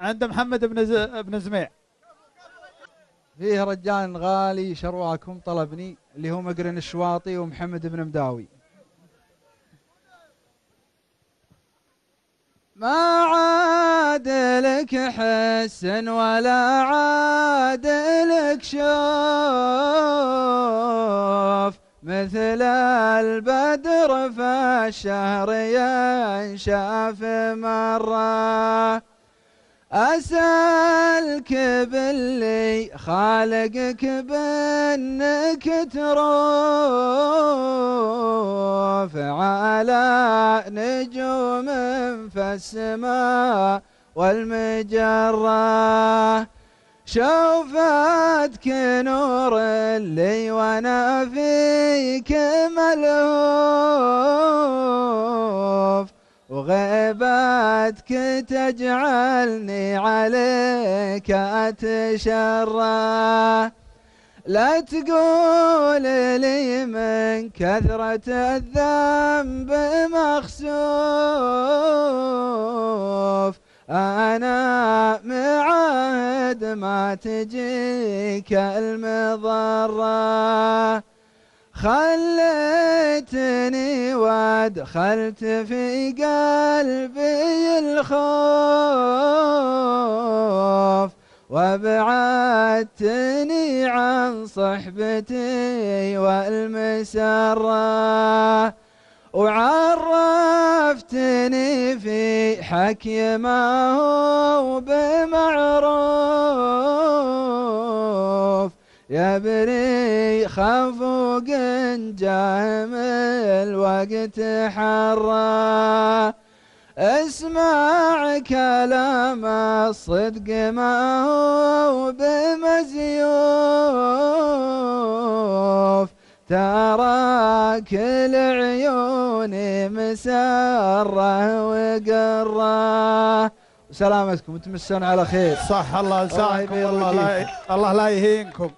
عند محمد بن ز... بن زميع. فيه رجال غالي شرواكم طلبني اللي هو مقرن الشواطي ومحمد بن مداوي. ما عاد لك حسن ولا عاد لك شوف. مثل البدر فالشهر ينشاف مرة. أسألك باللي خالقك بأنك تروف على نجوم في السماء والمجرة. شوفتك نور اللي وأنا فيك وغيبتك تجعلني عليك أتشرى. لا تقول لي من كثرة الذنب مخسوف. أنا معاهد ما تجيك المضرة. خليتني وادخلت في قلبي الخوف وابعدتني عن صحبتي والمسرة وعرفتني في حكي ما هو بمعروف. يا بري خفوق جاهم الوقت حرا اسمع كلام الصدق ما هو بمزيوف. ترى كل عيوني مسرة وقرة. سلامتكم تمسون على خير. صح الله يبيض الله لا الله لا يهينكم.